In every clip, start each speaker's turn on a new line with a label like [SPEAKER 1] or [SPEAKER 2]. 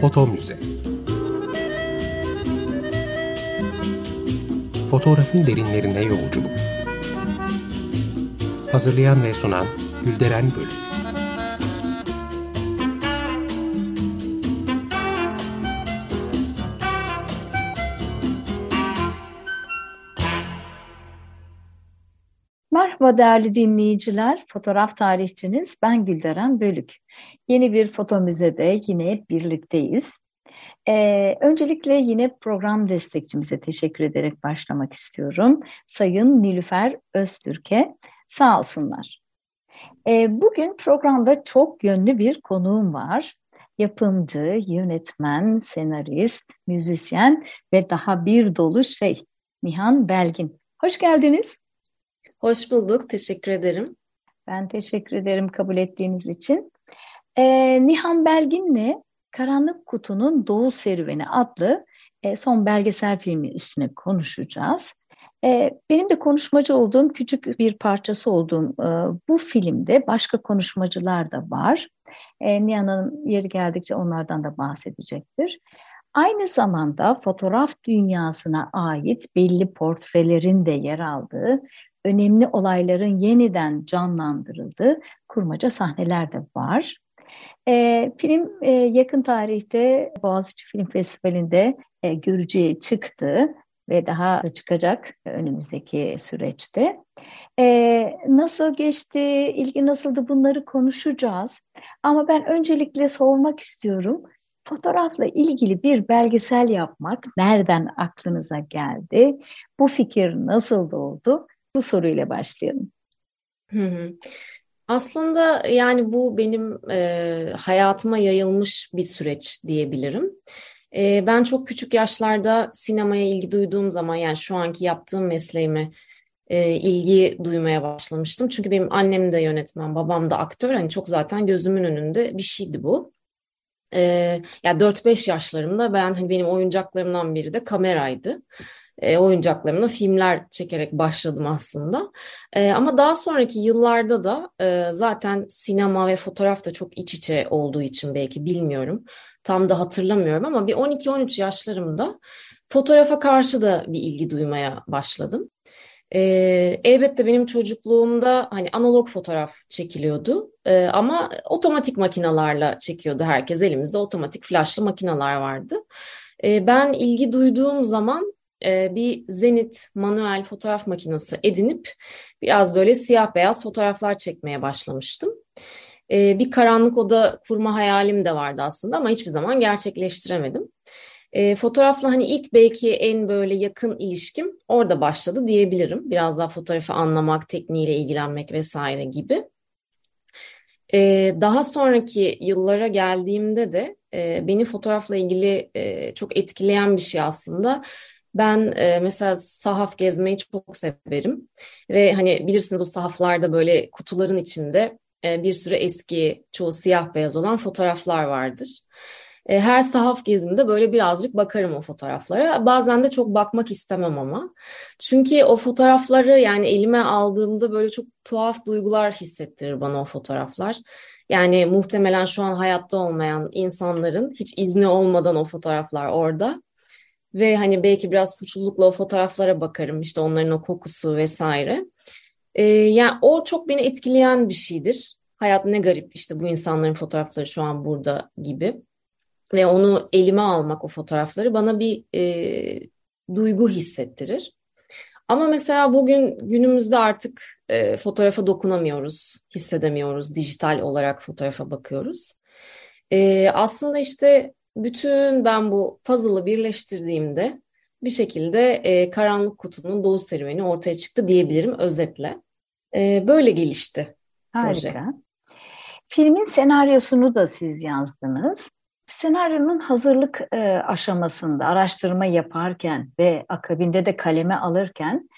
[SPEAKER 1] Foto Müze Fotoğrafın derinlerine yolculuk. Hazırlayan ve sunan Gülderen Bölüm
[SPEAKER 2] Merhaba değerli dinleyiciler, fotoğraf tarihçiniz ben Gülderen Bölük. Yeni bir foto müzede yine birlikteyiz. Ee, öncelikle yine program destekçimize teşekkür ederek başlamak istiyorum. Sayın Nilüfer Öztürk'e sağ olsunlar. Ee, bugün programda çok yönlü bir konuğum var. Yapımcı, yönetmen, senarist, müzisyen ve daha bir dolu şey Nihan Belgin. Hoş geldiniz.
[SPEAKER 3] Hoş bulduk, teşekkür ederim.
[SPEAKER 2] Ben teşekkür ederim kabul ettiğiniz için. Ee, Nihan Belgin'le Karanlık Kutu'nun Doğu Serüveni adlı e, son belgesel filmi üstüne konuşacağız. E, benim de konuşmacı olduğum küçük bir parçası olduğum e, bu filmde başka konuşmacılar da var. E, Nihan'ın yeri geldikçe onlardan da bahsedecektir. Aynı zamanda fotoğraf dünyasına ait belli portrelerin de yer aldığı önemli olayların yeniden canlandırıldığı kurmaca sahneler de var. E, film e, yakın tarihte Boğaziçi Film Festivali'nde e, görücüye çıktı ve daha da çıkacak önümüzdeki süreçte. Ee, nasıl geçti, ilgi nasıldı bunları konuşacağız. Ama ben öncelikle sormak istiyorum. Fotoğrafla ilgili bir belgesel yapmak nereden aklınıza geldi? Bu fikir nasıl doğdu? Bu soruyla başlayalım.
[SPEAKER 3] Hı hı. Aslında yani bu benim e, hayatıma yayılmış bir süreç diyebilirim. E, ben çok küçük yaşlarda sinemaya ilgi duyduğum zaman yani şu anki yaptığım mesleğime e, ilgi duymaya başlamıştım. Çünkü benim annem de yönetmen, babam da aktör. Hani çok zaten gözümün önünde bir şeydi bu. E, ya yani 4-5 yaşlarımda ben hani benim oyuncaklarımdan biri de kameraydı e, oyuncaklarımla filmler çekerek başladım aslında. E, ama daha sonraki yıllarda da e, zaten sinema ve fotoğraf da çok iç içe olduğu için belki bilmiyorum. Tam da hatırlamıyorum ama bir 12-13 yaşlarımda fotoğrafa karşı da bir ilgi duymaya başladım. E, elbette benim çocukluğumda hani analog fotoğraf çekiliyordu e, ama otomatik makinalarla çekiyordu herkes. Elimizde otomatik flashlı makineler vardı. E, ben ilgi duyduğum zaman bir Zenit manuel fotoğraf makinesi edinip biraz böyle siyah beyaz fotoğraflar çekmeye başlamıştım. E, bir karanlık oda kurma hayalim de vardı aslında ama hiçbir zaman gerçekleştiremedim. E, fotoğrafla hani ilk belki en böyle yakın ilişkim orada başladı diyebilirim. Biraz daha fotoğrafı anlamak, tekniğiyle ilgilenmek vesaire gibi. E, daha sonraki yıllara geldiğimde de e, beni fotoğrafla ilgili e, çok etkileyen bir şey aslında ben e, mesela sahaf gezmeyi çok severim ve hani bilirsiniz o sahaflarda böyle kutuların içinde e, bir sürü eski çoğu siyah beyaz olan fotoğraflar vardır. E, her sahaf gezimde böyle birazcık bakarım o fotoğraflara. Bazen de çok bakmak istemem ama. Çünkü o fotoğrafları yani elime aldığımda böyle çok tuhaf duygular hissettirir bana o fotoğraflar. Yani muhtemelen şu an hayatta olmayan insanların hiç izni olmadan o fotoğraflar orada. Ve hani belki biraz suçlulukla o fotoğraflara bakarım işte onların o kokusu vesaire. Ee, yani o çok beni etkileyen bir şeydir. Hayat ne garip işte bu insanların fotoğrafları şu an burada gibi. Ve onu elime almak o fotoğrafları bana bir e, duygu hissettirir. Ama mesela bugün günümüzde artık e, fotoğrafa dokunamıyoruz, hissedemiyoruz. Dijital olarak fotoğrafa bakıyoruz. E, aslında işte bütün ben bu puzzle'ı birleştirdiğimde bir şekilde e, Karanlık Kutu'nun doğu serüveni ortaya çıktı diyebilirim özetle. E, böyle gelişti
[SPEAKER 2] Harika. proje. Filmin senaryosunu da siz yazdınız. Senaryonun hazırlık e, aşamasında araştırma yaparken ve akabinde de kaleme alırken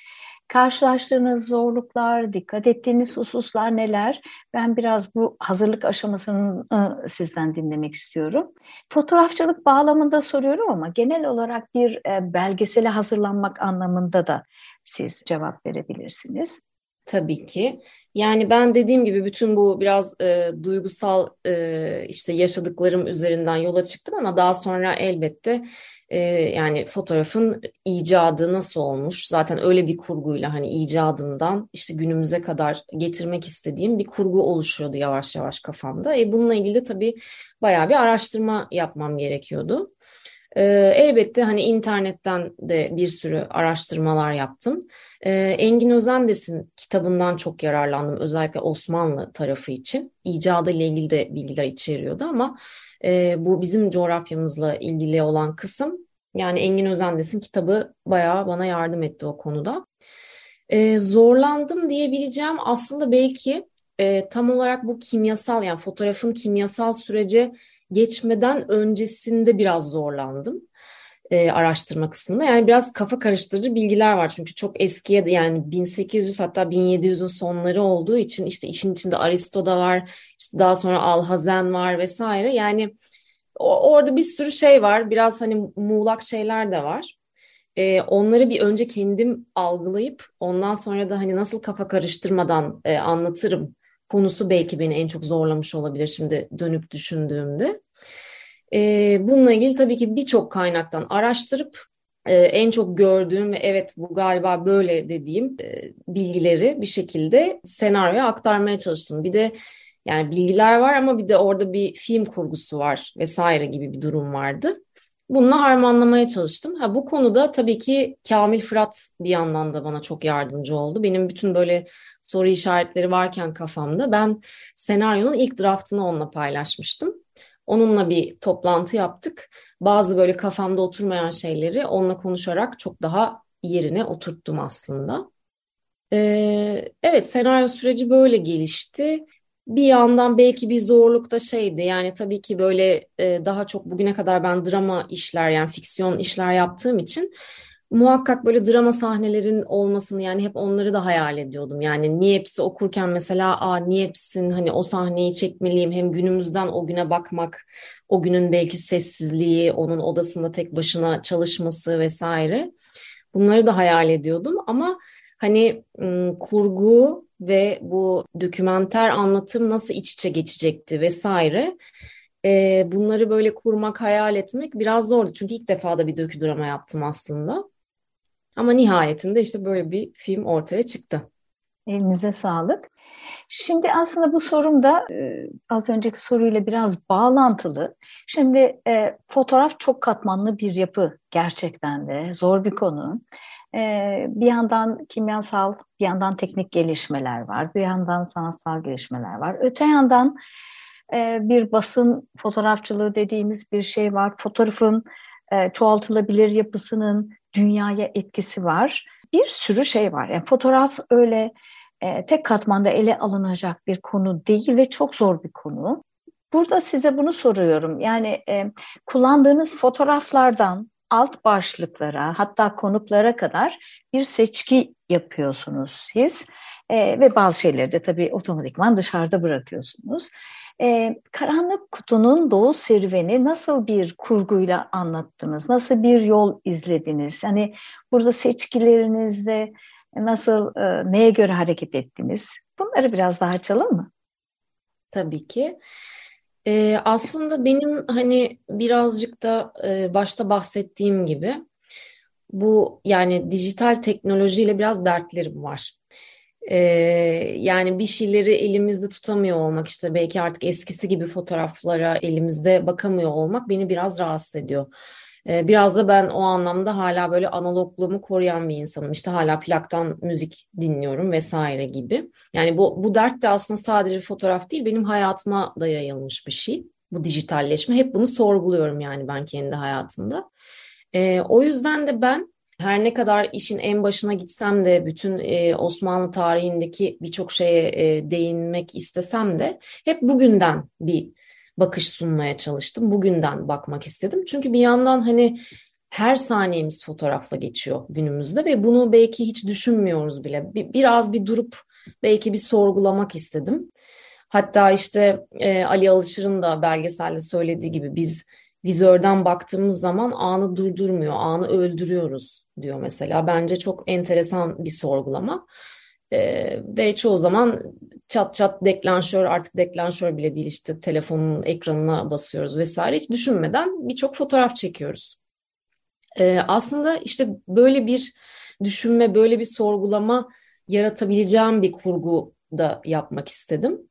[SPEAKER 2] Karşılaştığınız zorluklar, dikkat ettiğiniz hususlar neler? Ben biraz bu hazırlık aşamasını ıı, sizden dinlemek istiyorum. Fotoğrafçılık bağlamında soruyorum ama genel olarak bir e, belgesele hazırlanmak anlamında da siz cevap verebilirsiniz.
[SPEAKER 3] Tabii ki. Yani ben dediğim gibi bütün bu biraz e, duygusal e, işte yaşadıklarım üzerinden yola çıktım ama daha sonra elbette e, yani fotoğrafın icadı nasıl olmuş? Zaten öyle bir kurguyla hani icadından işte günümüze kadar getirmek istediğim bir kurgu oluşuyordu yavaş yavaş kafamda. E, bununla ilgili de tabii bayağı bir araştırma yapmam gerekiyordu. E, elbette hani internetten de bir sürü araştırmalar yaptım. E, Engin Özendes'in kitabından çok yararlandım özellikle Osmanlı tarafı için. İcadı ile ilgili de bilgiler içeriyordu ama e, bu bizim coğrafyamızla ilgili olan kısım yani Engin Özendes'in kitabı bayağı bana yardım etti o konuda. E, zorlandım diyebileceğim aslında belki e, tam olarak bu kimyasal yani fotoğrafın kimyasal sürece geçmeden öncesinde biraz zorlandım e, araştırma kısmında. Yani biraz kafa karıştırıcı bilgiler var çünkü çok eskiye yani 1800 hatta 1700'ün sonları olduğu için işte işin içinde Aristo da var, işte daha sonra Alhazen var vesaire. Yani orada bir sürü şey var. Biraz hani muğlak şeyler de var. E, onları bir önce kendim algılayıp ondan sonra da hani nasıl kafa karıştırmadan e, anlatırım konusu belki beni en çok zorlamış olabilir şimdi dönüp düşündüğümde. E, bununla ilgili tabii ki birçok kaynaktan araştırıp e, en çok gördüğüm ve evet bu galiba böyle dediğim e, bilgileri bir şekilde senaryoya aktarmaya çalıştım. Bir de yani bilgiler var ama bir de orada bir film kurgusu var vesaire gibi bir durum vardı. Bununla harmanlamaya çalıştım. Ha, bu konuda tabii ki Kamil Fırat bir yandan da bana çok yardımcı oldu. Benim bütün böyle soru işaretleri varken kafamda ben senaryonun ilk draftını onunla paylaşmıştım. Onunla bir toplantı yaptık. Bazı böyle kafamda oturmayan şeyleri onunla konuşarak çok daha yerine oturttum aslında. Ee, evet senaryo süreci böyle gelişti bir yandan belki bir zorluk da şeydi yani tabii ki böyle e, daha çok bugüne kadar ben drama işler yani fiksiyon işler yaptığım için muhakkak böyle drama sahnelerin olmasını yani hep onları da hayal ediyordum. Yani niye hepsi okurken mesela aa niye hani o sahneyi çekmeliyim hem günümüzden o güne bakmak o günün belki sessizliği onun odasında tek başına çalışması vesaire bunları da hayal ediyordum ama hani kurgu ve bu dokümenter anlatım nasıl iç içe geçecekti vesaire. Bunları böyle kurmak, hayal etmek biraz zordu. Çünkü ilk defa da bir dökü drama yaptım aslında. Ama nihayetinde işte böyle bir film ortaya çıktı.
[SPEAKER 2] Elinize sağlık. Şimdi aslında bu sorum da e, az önceki soruyla biraz bağlantılı. Şimdi e, fotoğraf çok katmanlı bir yapı gerçekten de zor bir konu. Ee, bir yandan kimyasal, bir yandan teknik gelişmeler var, bir yandan sanatsal gelişmeler var. Öte yandan e, bir basın fotoğrafçılığı dediğimiz bir şey var. Fotoğrafın e, çoğaltılabilir yapısının dünyaya etkisi var. Bir sürü şey var. Yani fotoğraf öyle e, tek katmanda ele alınacak bir konu değil ve çok zor bir konu. Burada size bunu soruyorum. Yani e, kullandığınız fotoğraflardan alt başlıklara hatta konuklara kadar bir seçki yapıyorsunuz siz e, ve bazı şeyleri de tabii otomatikman dışarıda bırakıyorsunuz. E, Karanlık Kutu'nun doğu serüveni nasıl bir kurguyla anlattınız? Nasıl bir yol izlediniz? Yani burada seçkilerinizde nasıl, e, neye göre hareket ettiniz? Bunları biraz daha açalım mı?
[SPEAKER 3] Tabii ki. Ee, aslında benim hani birazcık da e, başta bahsettiğim gibi bu yani dijital teknolojiyle biraz dertlerim var. Ee, yani bir şeyleri elimizde tutamıyor olmak işte belki artık eskisi gibi fotoğraflara elimizde bakamıyor olmak beni biraz rahatsız ediyor. Ee, biraz da ben o anlamda hala böyle analogluğumu koruyan bir insanım. İşte hala plaktan müzik dinliyorum vesaire gibi. Yani bu, bu dert de aslında sadece fotoğraf değil benim hayatıma da yayılmış bir şey. Bu dijitalleşme. Hep bunu sorguluyorum yani ben kendi hayatımda. Ee, o yüzden de ben her ne kadar işin en başına gitsem de bütün e, Osmanlı tarihindeki birçok şeye e, değinmek istesem de hep bugünden bir bakış sunmaya çalıştım. Bugünden bakmak istedim. Çünkü bir yandan hani her saniyemiz fotoğrafla geçiyor günümüzde ve bunu belki hiç düşünmüyoruz bile. Bir, biraz bir durup belki bir sorgulamak istedim. Hatta işte e, Ali Alışır'ın da belgeselde söylediği gibi biz vizörden baktığımız zaman anı durdurmuyor, anı öldürüyoruz diyor mesela. Bence çok enteresan bir sorgulama. E, ve çoğu zaman çat çat deklanşör artık deklanşör bile değil işte telefonun ekranına basıyoruz vesaire hiç düşünmeden birçok fotoğraf çekiyoruz. E, aslında işte böyle bir düşünme, böyle bir sorgulama yaratabileceğim bir kurgu da yapmak istedim.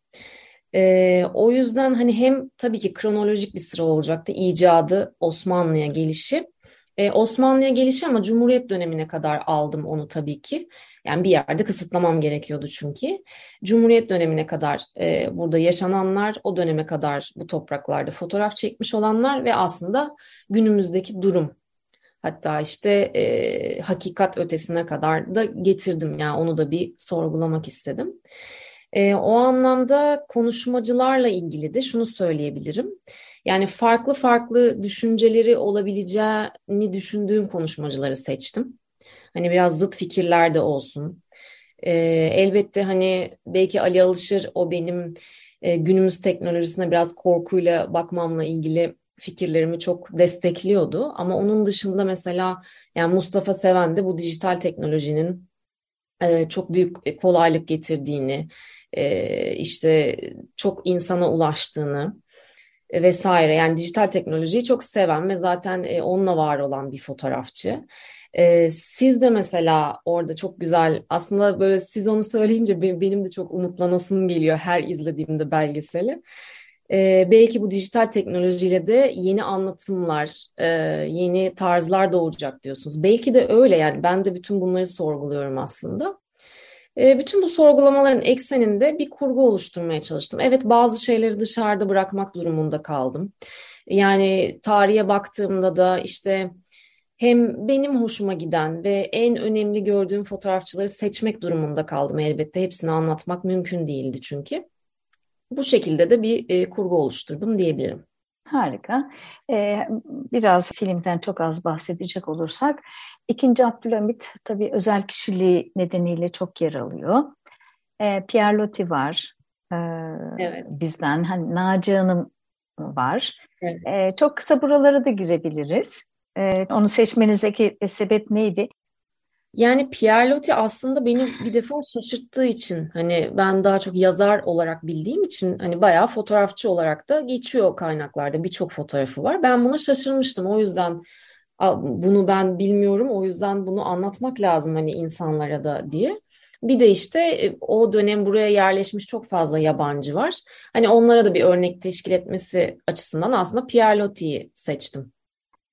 [SPEAKER 3] E, o yüzden hani hem tabii ki kronolojik bir sıra olacaktı icadı Osmanlı'ya gelişi. E, Osmanlı'ya gelişi ama Cumhuriyet dönemine kadar aldım onu tabii ki. Yani bir yerde kısıtlamam gerekiyordu çünkü. Cumhuriyet dönemine kadar e, burada yaşananlar, o döneme kadar bu topraklarda fotoğraf çekmiş olanlar ve aslında günümüzdeki durum. Hatta işte e, hakikat ötesine kadar da getirdim. Yani onu da bir sorgulamak istedim. E, o anlamda konuşmacılarla ilgili de şunu söyleyebilirim. Yani farklı farklı düşünceleri olabileceğini düşündüğüm konuşmacıları seçtim. Hani biraz zıt fikirler de olsun. E, elbette hani belki Ali Alışır o benim e, günümüz teknolojisine biraz korkuyla bakmamla ilgili fikirlerimi çok destekliyordu. Ama onun dışında mesela yani Mustafa Seven de bu dijital teknolojinin e, çok büyük kolaylık getirdiğini, e, işte çok insana ulaştığını e, vesaire. Yani dijital teknolojiyi çok seven ve zaten e, onunla var olan bir fotoğrafçı. E, siz de mesela orada çok güzel aslında böyle siz onu söyleyince benim de çok umutlanasım geliyor her izlediğimde belgeseli. E, belki bu dijital teknolojiyle de yeni anlatımlar, e, yeni tarzlar doğacak diyorsunuz. Belki de öyle yani ben de bütün bunları sorguluyorum aslında. E, bütün bu sorgulamaların ekseninde bir kurgu oluşturmaya çalıştım. Evet bazı şeyleri dışarıda bırakmak durumunda kaldım. Yani tarihe baktığımda da işte hem benim hoşuma giden ve en önemli gördüğüm fotoğrafçıları seçmek durumunda kaldım elbette. Hepsini anlatmak mümkün değildi çünkü. Bu şekilde de bir e, kurgu oluşturdum diyebilirim.
[SPEAKER 2] Harika. Ee, biraz filmden çok az bahsedecek olursak, ikinci Abdülhamit tabii özel kişiliği nedeniyle çok yer alıyor. Ee, Pierre Loti var. Ee, evet. Bizden, hani Naci Hanım var. Evet. Ee, çok kısa buralara da girebiliriz. Ee, onu seçmenizdeki sebep neydi?
[SPEAKER 3] Yani Pierre Loti aslında beni bir defa şaşırttığı için hani ben daha çok yazar olarak bildiğim için hani bayağı fotoğrafçı olarak da geçiyor kaynaklarda birçok fotoğrafı var. Ben buna şaşırmıştım o yüzden bunu ben bilmiyorum o yüzden bunu anlatmak lazım hani insanlara da diye. Bir de işte e, o dönem buraya yerleşmiş çok fazla yabancı var. Hani onlara da bir örnek teşkil etmesi açısından aslında Pierre Loti'yi seçtim.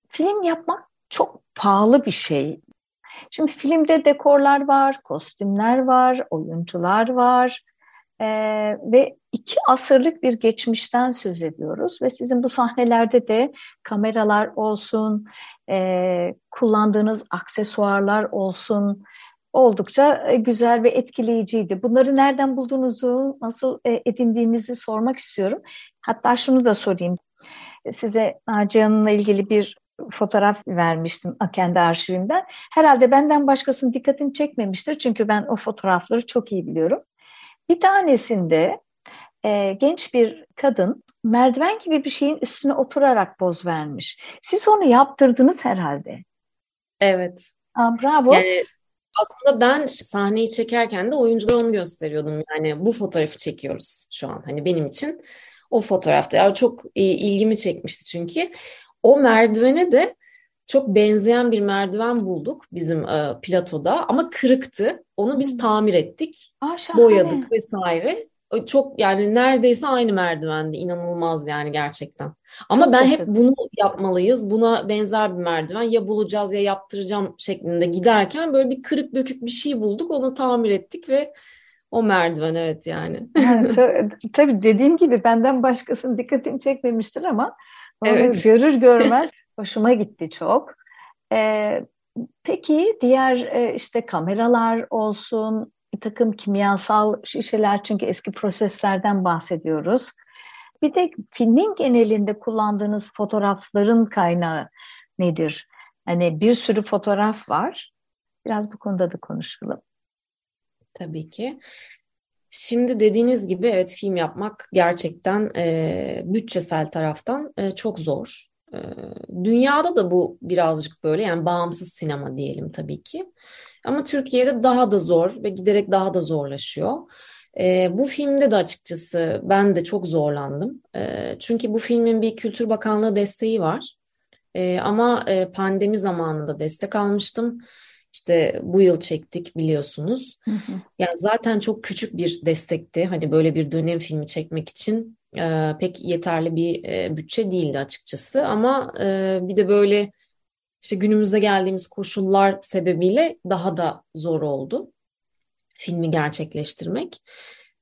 [SPEAKER 2] Film yapmak çok pahalı bir şey. Şimdi filmde dekorlar var, kostümler var, oyuncular var ee, ve iki asırlık bir geçmişten söz ediyoruz ve sizin bu sahnelerde de kameralar olsun, e, kullandığınız aksesuarlar olsun oldukça e, güzel ve etkileyiciydi. Bunları nereden bulduğunuzu, nasıl e, edindiğinizi sormak istiyorum. Hatta şunu da sorayım. Size Naciye Hanım'la ilgili bir fotoğraf vermiştim kendi arşivimden. Herhalde benden başkasının dikkatini çekmemiştir çünkü ben o fotoğrafları çok iyi biliyorum. Bir tanesinde e, genç bir kadın merdiven gibi bir şeyin üstüne oturarak poz vermiş. Siz onu yaptırdınız herhalde.
[SPEAKER 3] Evet.
[SPEAKER 2] Aa, bravo.
[SPEAKER 3] Yani aslında ben sahneyi çekerken de oyunculara onu gösteriyordum. Yani bu fotoğrafı çekiyoruz şu an. Hani benim için o fotoğrafta. Yani çok ilgimi çekmişti çünkü. O merdivene de çok benzeyen bir merdiven bulduk bizim e, platoda ama kırıktı. Onu biz hmm. tamir ettik, Aa, boyadık vesaire. Çok yani neredeyse aynı merdivendi. İnanılmaz yani gerçekten. Ama çok ben hep bunu yapmalıyız. Buna benzer bir merdiven ya bulacağız ya yaptıracağım şeklinde giderken böyle bir kırık dökük bir şey bulduk. Onu tamir ettik ve o merdiven evet yani.
[SPEAKER 2] yani tabii dediğim gibi benden başkasının dikkatini çekmemiştir ama Evet. görür görmez hoşuma gitti çok. Ee, peki diğer e, işte kameralar olsun, bir takım kimyasal şişeler çünkü eski proseslerden bahsediyoruz. Bir de filmin genelinde kullandığınız fotoğrafların kaynağı nedir? Hani bir sürü fotoğraf var. Biraz bu konuda da konuşalım.
[SPEAKER 3] Tabii ki. Şimdi dediğiniz gibi evet film yapmak gerçekten e, bütçesel taraftan e, çok zor. E, dünyada da bu birazcık böyle yani bağımsız sinema diyelim tabii ki. Ama Türkiye'de daha da zor ve giderek daha da zorlaşıyor. E, bu filmde de açıkçası ben de çok zorlandım. E, çünkü bu filmin bir Kültür Bakanlığı desteği var. E, ama e, pandemi zamanında destek almıştım. İşte bu yıl çektik biliyorsunuz. Hı hı. Yani zaten çok küçük bir destekti. Hani böyle bir dönem filmi çekmek için e, pek yeterli bir e, bütçe değildi açıkçası. Ama e, bir de böyle işte günümüzde geldiğimiz koşullar sebebiyle daha da zor oldu filmi gerçekleştirmek.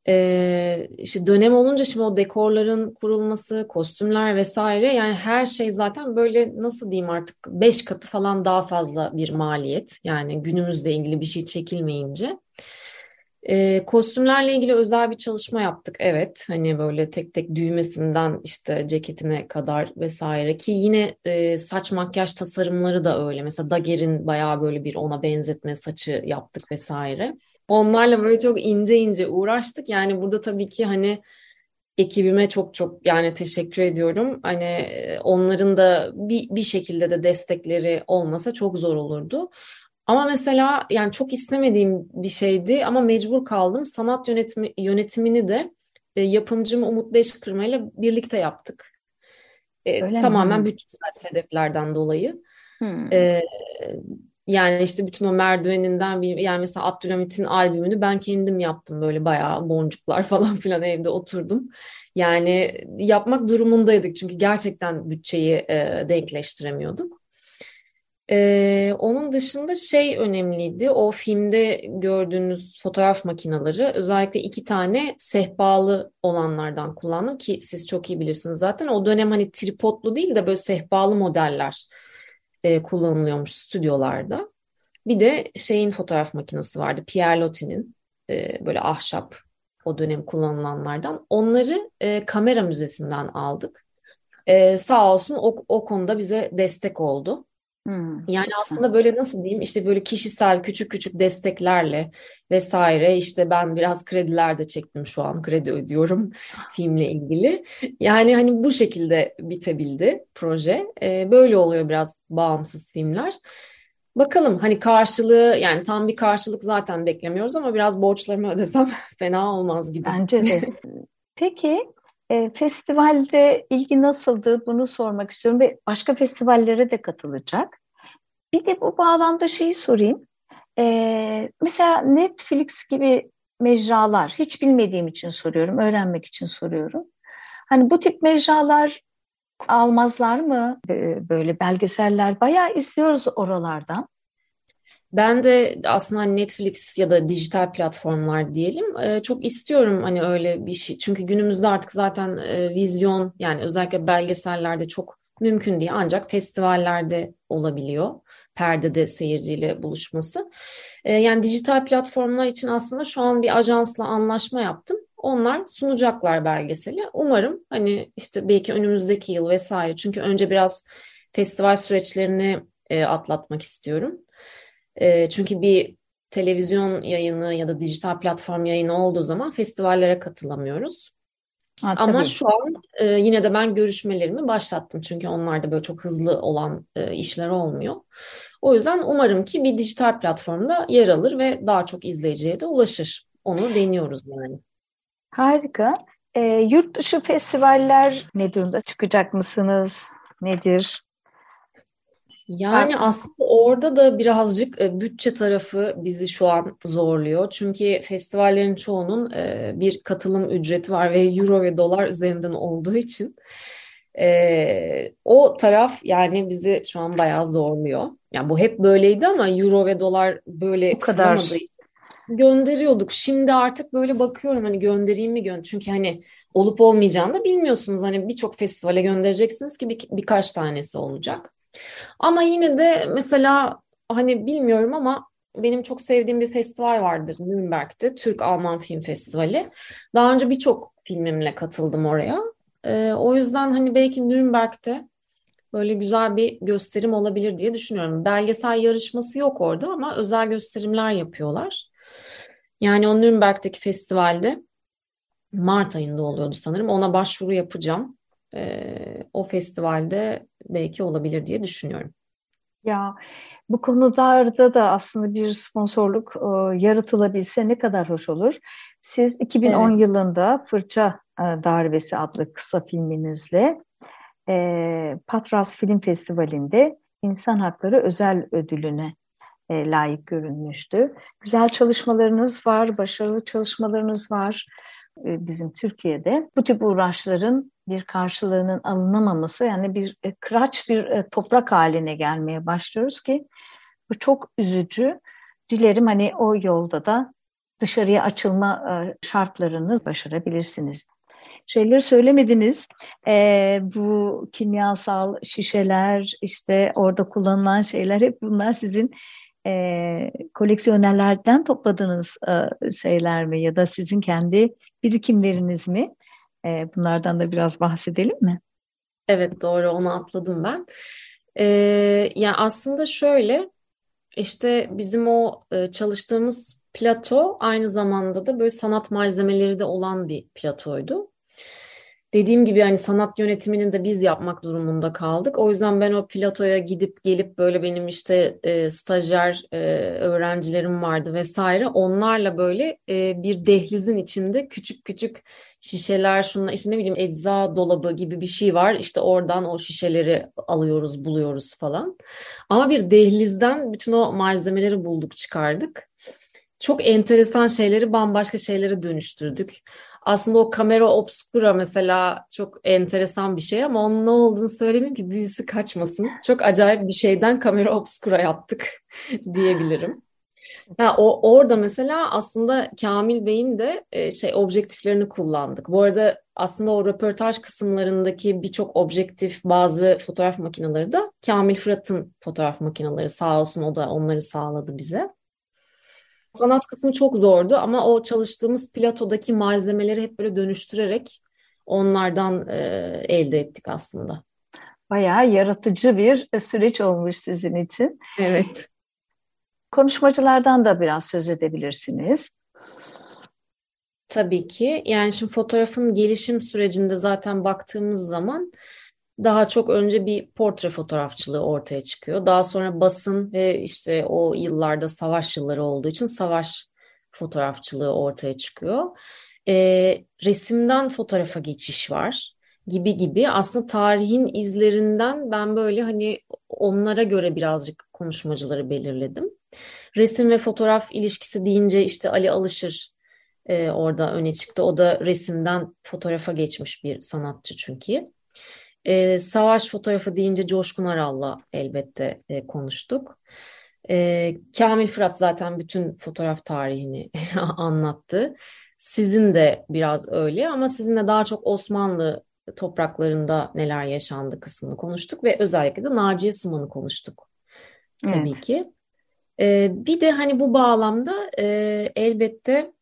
[SPEAKER 3] Ee, işte dönem olunca şimdi o dekorların kurulması, kostümler vesaire yani her şey zaten böyle nasıl diyeyim artık beş katı falan daha fazla bir maliyet. Yani günümüzle ilgili bir şey çekilmeyince. E, kostümlerle ilgili özel bir çalışma yaptık. Evet hani böyle tek tek düğmesinden işte ceketine kadar vesaire ki yine e, saç makyaj tasarımları da öyle. Mesela Daguerre'in bayağı böyle bir ona benzetme saçı yaptık vesaire. Onlarla böyle çok ince ince uğraştık. Yani burada tabii ki hani ekibime çok çok yani teşekkür ediyorum. Hani e, onların da bir, bir şekilde de destekleri olmasa çok zor olurdu. Ama mesela yani çok istemediğim bir şeydi ama mecbur kaldım. Sanat yönetimi, yönetimini de e, yapımcım Umut Beşkırma ile birlikte yaptık. E, tamamen mi? bütçesel sebeplerden dolayı. Hmm. E, yani işte bütün o merdiveninden bir yani mesela Abdülhamit'in albümünü ben kendim yaptım böyle bayağı boncuklar falan filan evde oturdum. Yani yapmak durumundaydık çünkü gerçekten bütçeyi e, denkleştiremiyorduk. Ee, onun dışında şey önemliydi. O filmde gördüğünüz fotoğraf makineleri özellikle iki tane sehpalı olanlardan kullandım ki siz çok iyi bilirsiniz zaten. O dönem hani tripodlu değil de böyle sehpalı modeller e, kullanılıyormuş stüdyolarda. Bir de şeyin fotoğraf makinesi vardı. Pierre Loti'nin e, böyle ahşap o dönem kullanılanlardan. Onları e, kamera müzesinden aldık. E, sağ olsun o, o konuda bize destek oldu. Hmm, yani aslında böyle nasıl diyeyim işte böyle kişisel küçük küçük desteklerle vesaire işte ben biraz krediler de çektim şu an kredi ödüyorum filmle ilgili. Yani hani bu şekilde bitebildi proje. Ee, böyle oluyor biraz bağımsız filmler. Bakalım hani karşılığı yani tam bir karşılık zaten beklemiyoruz ama biraz borçlarımı ödesem fena olmaz gibi.
[SPEAKER 2] Bence de. Peki e, festivalde ilgi nasıldı bunu sormak istiyorum ve başka festivallere de katılacak. Bir de bu bağlamda şeyi sorayım. E, mesela Netflix gibi mecralar hiç bilmediğim için soruyorum, öğrenmek için soruyorum. Hani bu tip mecralar almazlar mı böyle belgeseller? Bayağı izliyoruz oralardan.
[SPEAKER 3] Ben de aslında hani Netflix ya da dijital platformlar diyelim e, çok istiyorum hani öyle bir şey. Çünkü günümüzde artık zaten e, vizyon yani özellikle belgesellerde çok mümkün değil ancak festivallerde olabiliyor. Perdede seyirciyle buluşması. E, yani dijital platformlar için aslında şu an bir ajansla anlaşma yaptım. Onlar sunacaklar belgeseli. Umarım hani işte belki önümüzdeki yıl vesaire. Çünkü önce biraz festival süreçlerini atlatmak istiyorum. E, çünkü bir televizyon yayını ya da dijital platform yayını olduğu zaman festivallere katılamıyoruz. Ha, Ama şu an e, yine de ben görüşmelerimi başlattım. Çünkü onlarda böyle çok hızlı olan e, işler olmuyor. O yüzden umarım ki bir dijital platformda yer alır ve daha çok izleyiciye de ulaşır. Onu deniyoruz yani.
[SPEAKER 2] Harika. E, yurt dışı festivaller ne durumda? Çıkacak mısınız? Nedir?
[SPEAKER 3] Yani ben... aslında orada da birazcık e, bütçe tarafı bizi şu an zorluyor. Çünkü festivallerin çoğunun e, bir katılım ücreti var ve euro ve dolar üzerinden olduğu için e, o taraf yani bizi şu an bayağı zorluyor. Yani bu hep böyleydi ama euro ve dolar böyle
[SPEAKER 2] bu kadar
[SPEAKER 3] gönderiyorduk. Şimdi artık böyle bakıyorum hani göndereyim mi gönder çünkü hani olup olmayacağını da bilmiyorsunuz. Hani birçok festivale göndereceksiniz ki bir, birkaç tanesi olacak. Ama yine de mesela hani bilmiyorum ama benim çok sevdiğim bir festival vardır Nürnberg'de. Türk-Alman Film Festivali. Daha önce birçok filmimle katıldım oraya. Ee, o yüzden hani belki Nürnberg'de böyle güzel bir gösterim olabilir diye düşünüyorum. Belgesel yarışması yok orada ama özel gösterimler yapıyorlar. Yani o Nürnberg'deki festivalde Mart ayında oluyordu sanırım. Ona başvuru yapacağım e, o festivalde belki olabilir diye düşünüyorum.
[SPEAKER 2] Ya bu konularda da aslında bir sponsorluk e, yaratılabilse ne kadar hoş olur. Siz 2010 evet. yılında Fırça e, Darbesi adlı kısa filminizle e, Patras Film Festivali'nde İnsan Hakları Özel Ödülüne e, layık görünmüştü. Güzel çalışmalarınız var, başarılı çalışmalarınız var e, bizim Türkiye'de. Bu tip uğraşların bir karşılığının alınamaması yani bir e, kıraç bir e, toprak haline gelmeye başlıyoruz ki bu çok üzücü. Dilerim hani o yolda da dışarıya açılma e, şartlarını başarabilirsiniz. Şeyleri söylemediniz. E, bu kimyasal şişeler, işte orada kullanılan şeyler hep bunlar sizin e, koleksiyonerlerden topladığınız e, şeyler mi ya da sizin kendi birikimleriniz mi? E, bunlardan da biraz bahsedelim mi?
[SPEAKER 3] Evet doğru onu atladım ben. E, yani aslında şöyle işte bizim o e, çalıştığımız plato aynı zamanda da böyle sanat malzemeleri de olan bir platoydu dediğim gibi hani sanat yönetiminin de biz yapmak durumunda kaldık. O yüzden ben o platoya gidip gelip böyle benim işte e, stajyer e, öğrencilerim vardı vesaire. Onlarla böyle e, bir dehlizin içinde küçük küçük şişeler şunlar işte ne bileyim ecza dolabı gibi bir şey var. İşte oradan o şişeleri alıyoruz, buluyoruz falan. Ama bir dehlizden bütün o malzemeleri bulduk, çıkardık. Çok enteresan şeyleri bambaşka şeylere dönüştürdük. Aslında o kamera obscura mesela çok enteresan bir şey ama onun ne olduğunu söylemeyeyim ki büyüsü kaçmasın. Çok acayip bir şeyden kamera obscura yaptık diyebilirim. Ha, o orada mesela aslında Kamil Bey'in de e, şey objektiflerini kullandık. Bu arada aslında o röportaj kısımlarındaki birçok objektif bazı fotoğraf makineleri de Kamil Fırat'ın fotoğraf makineleri sağ olsun o da onları sağladı bize. Sanat kısmı çok zordu ama o çalıştığımız platodaki malzemeleri hep böyle dönüştürerek onlardan e, elde ettik aslında.
[SPEAKER 2] Bayağı yaratıcı bir süreç olmuş sizin için.
[SPEAKER 3] Evet.
[SPEAKER 2] Konuşmacılardan da biraz söz edebilirsiniz.
[SPEAKER 3] Tabii ki. Yani şimdi fotoğrafın gelişim sürecinde zaten baktığımız zaman daha çok önce bir portre fotoğrafçılığı ortaya çıkıyor. Daha sonra basın ve işte o yıllarda savaş yılları olduğu için savaş fotoğrafçılığı ortaya çıkıyor. E, resimden fotoğrafa geçiş var gibi gibi. Aslında tarihin izlerinden ben böyle hani onlara göre birazcık konuşmacıları belirledim. Resim ve fotoğraf ilişkisi deyince işte Ali Alışır e, orada öne çıktı. O da resimden fotoğrafa geçmiş bir sanatçı çünkü. E, savaş fotoğrafı deyince Coşkun Aral'la elbette e, konuştuk. E, Kamil Fırat zaten bütün fotoğraf tarihini anlattı. Sizin de biraz öyle ama sizinle daha çok Osmanlı topraklarında neler yaşandı kısmını konuştuk ve özellikle de Naciye Suman'ı konuştuk. Tabii evet. ki. E, bir de hani bu bağlamda e, elbette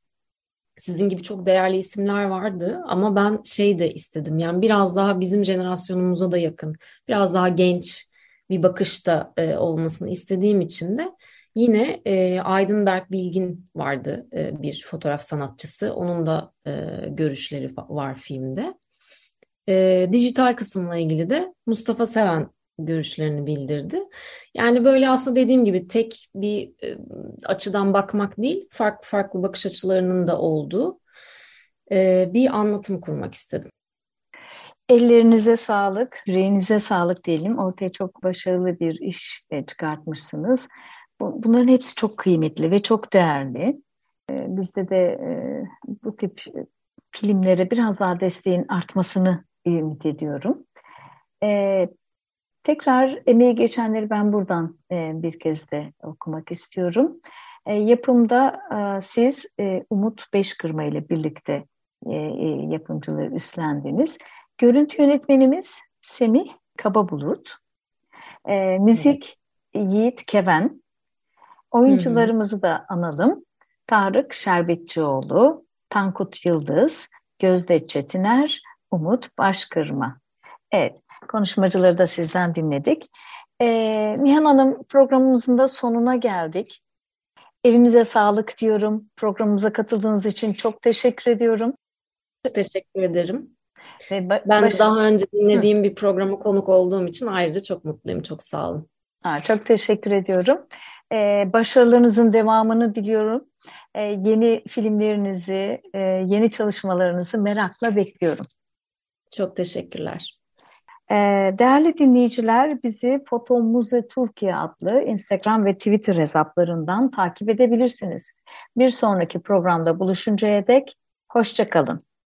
[SPEAKER 3] sizin gibi çok değerli isimler vardı ama ben şey de istedim yani biraz daha bizim jenerasyonumuza da yakın, biraz daha genç bir bakışta e, olmasını istediğim için de yine e, Aydın Bilgin vardı e, bir fotoğraf sanatçısı. Onun da e, görüşleri var filmde. E, dijital kısımla ilgili de Mustafa Seven görüşlerini bildirdi. Yani böyle aslında dediğim gibi tek bir e, açıdan bakmak değil, farklı farklı bakış açılarının da olduğu e, bir anlatım kurmak istedim.
[SPEAKER 2] Ellerinize sağlık, yüreğinize sağlık diyelim. Ortaya çok başarılı bir iş e, çıkartmışsınız. Bunların hepsi çok kıymetli ve çok değerli. Bizde de bu tip filmlere biraz daha desteğin artmasını ümit ediyorum. Tekrar emeği geçenleri ben buradan e, bir kez de okumak istiyorum. E, yapımda e, siz e, Umut Beşkırma ile birlikte e, e, yapımcılığı üstlendiniz. Görüntü yönetmenimiz Semih Kababulut. E, müzik evet. Yiğit Keven. Oyuncularımızı Hı-hı. da analım. Tarık Şerbetçioğlu, Tankut Yıldız, Gözde Çetiner, Umut Başkırma. Evet, konuşmacıları da sizden dinledik. Ee, Nihan Hanım programımızın da sonuna geldik. Evinize sağlık diyorum. Programımıza katıldığınız için çok teşekkür ediyorum.
[SPEAKER 3] Çok teşekkür ederim. Ve ba- ben baş... daha önce dinlediğim Hı. bir programa konuk olduğum için ayrıca çok mutluyum. Çok sağ olun.
[SPEAKER 2] Ha, çok teşekkür ediyorum. Ee, başarılarınızın devamını diliyorum. Ee, yeni filmlerinizi, e, yeni çalışmalarınızı merakla bekliyorum.
[SPEAKER 3] Çok teşekkürler.
[SPEAKER 2] Ee, değerli dinleyiciler bizi Foto Muze Türkiye adlı Instagram ve Twitter hesaplarından takip edebilirsiniz. Bir sonraki programda buluşuncaya dek hoşçakalın.